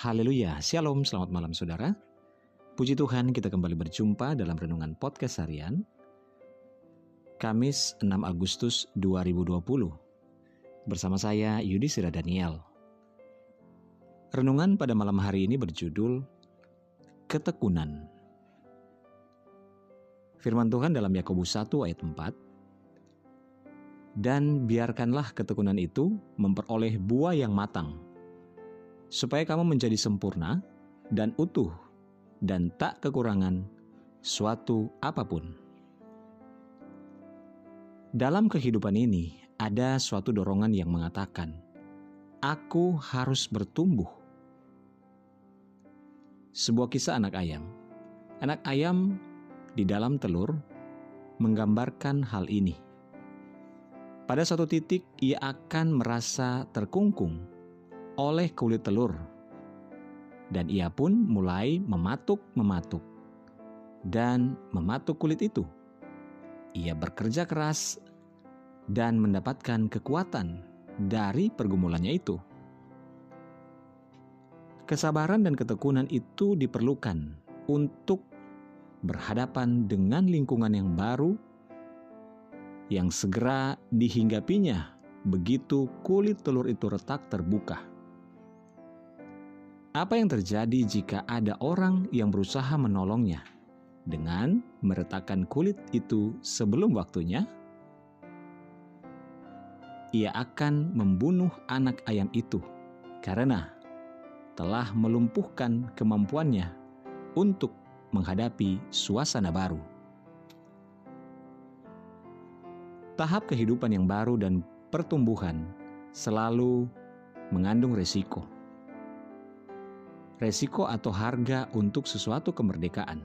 Haleluya, Shalom, selamat malam saudara. Puji Tuhan kita kembali berjumpa dalam Renungan Podcast Harian. Kamis 6 Agustus 2020. Bersama saya Yudi Sira Daniel. Renungan pada malam hari ini berjudul Ketekunan. Firman Tuhan dalam Yakobus 1 ayat 4. Dan biarkanlah ketekunan itu memperoleh buah yang matang supaya kamu menjadi sempurna dan utuh dan tak kekurangan suatu apa pun. Dalam kehidupan ini ada suatu dorongan yang mengatakan, "Aku harus bertumbuh." Sebuah kisah anak ayam. Anak ayam di dalam telur menggambarkan hal ini. Pada suatu titik, ia akan merasa terkungkung oleh kulit telur. Dan ia pun mulai mematuk-mematuk dan mematuk kulit itu. Ia bekerja keras dan mendapatkan kekuatan dari pergumulannya itu. Kesabaran dan ketekunan itu diperlukan untuk berhadapan dengan lingkungan yang baru yang segera dihinggapinya begitu kulit telur itu retak terbuka. Apa yang terjadi jika ada orang yang berusaha menolongnya dengan meretakkan kulit itu sebelum waktunya? Ia akan membunuh anak ayam itu karena telah melumpuhkan kemampuannya untuk menghadapi suasana baru. Tahap kehidupan yang baru dan pertumbuhan selalu mengandung resiko resiko atau harga untuk sesuatu kemerdekaan.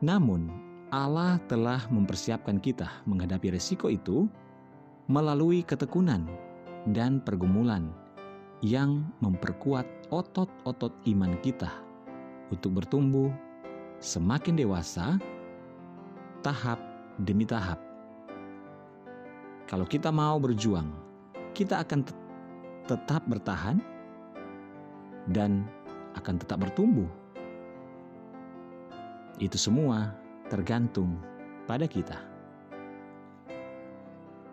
Namun, Allah telah mempersiapkan kita menghadapi resiko itu melalui ketekunan dan pergumulan yang memperkuat otot-otot iman kita untuk bertumbuh semakin dewasa, tahap demi tahap. Kalau kita mau berjuang, kita akan tetap bertahan dan akan tetap bertumbuh. Itu semua tergantung pada kita.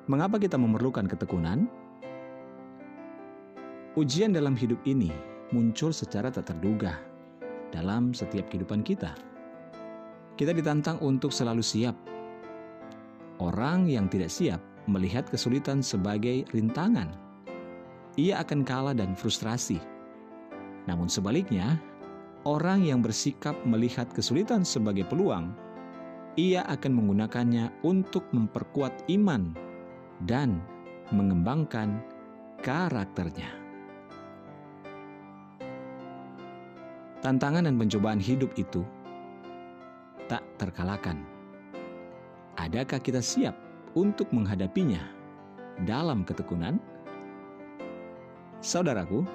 Mengapa kita memerlukan ketekunan? Ujian dalam hidup ini muncul secara tak terduga dalam setiap kehidupan kita. Kita ditantang untuk selalu siap. Orang yang tidak siap melihat kesulitan sebagai rintangan. Ia akan kalah dan frustrasi namun sebaliknya, orang yang bersikap melihat kesulitan sebagai peluang, ia akan menggunakannya untuk memperkuat iman dan mengembangkan karakternya. Tantangan dan pencobaan hidup itu tak terkalahkan. Adakah kita siap untuk menghadapinya dalam ketekunan? Saudaraku,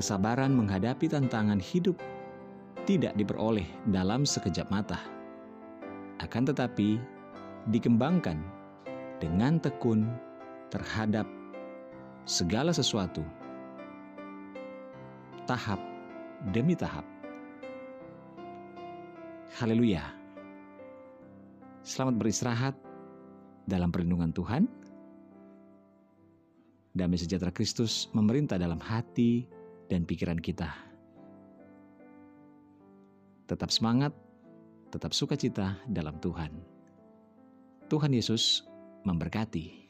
Kesabaran menghadapi tantangan hidup tidak diperoleh dalam sekejap mata. Akan tetapi, dikembangkan dengan tekun terhadap segala sesuatu, tahap demi tahap. Haleluya! Selamat beristirahat dalam perlindungan Tuhan. Damai sejahtera Kristus memerintah dalam hati, dan pikiran kita. Tetap semangat, tetap sukacita dalam Tuhan. Tuhan Yesus memberkati.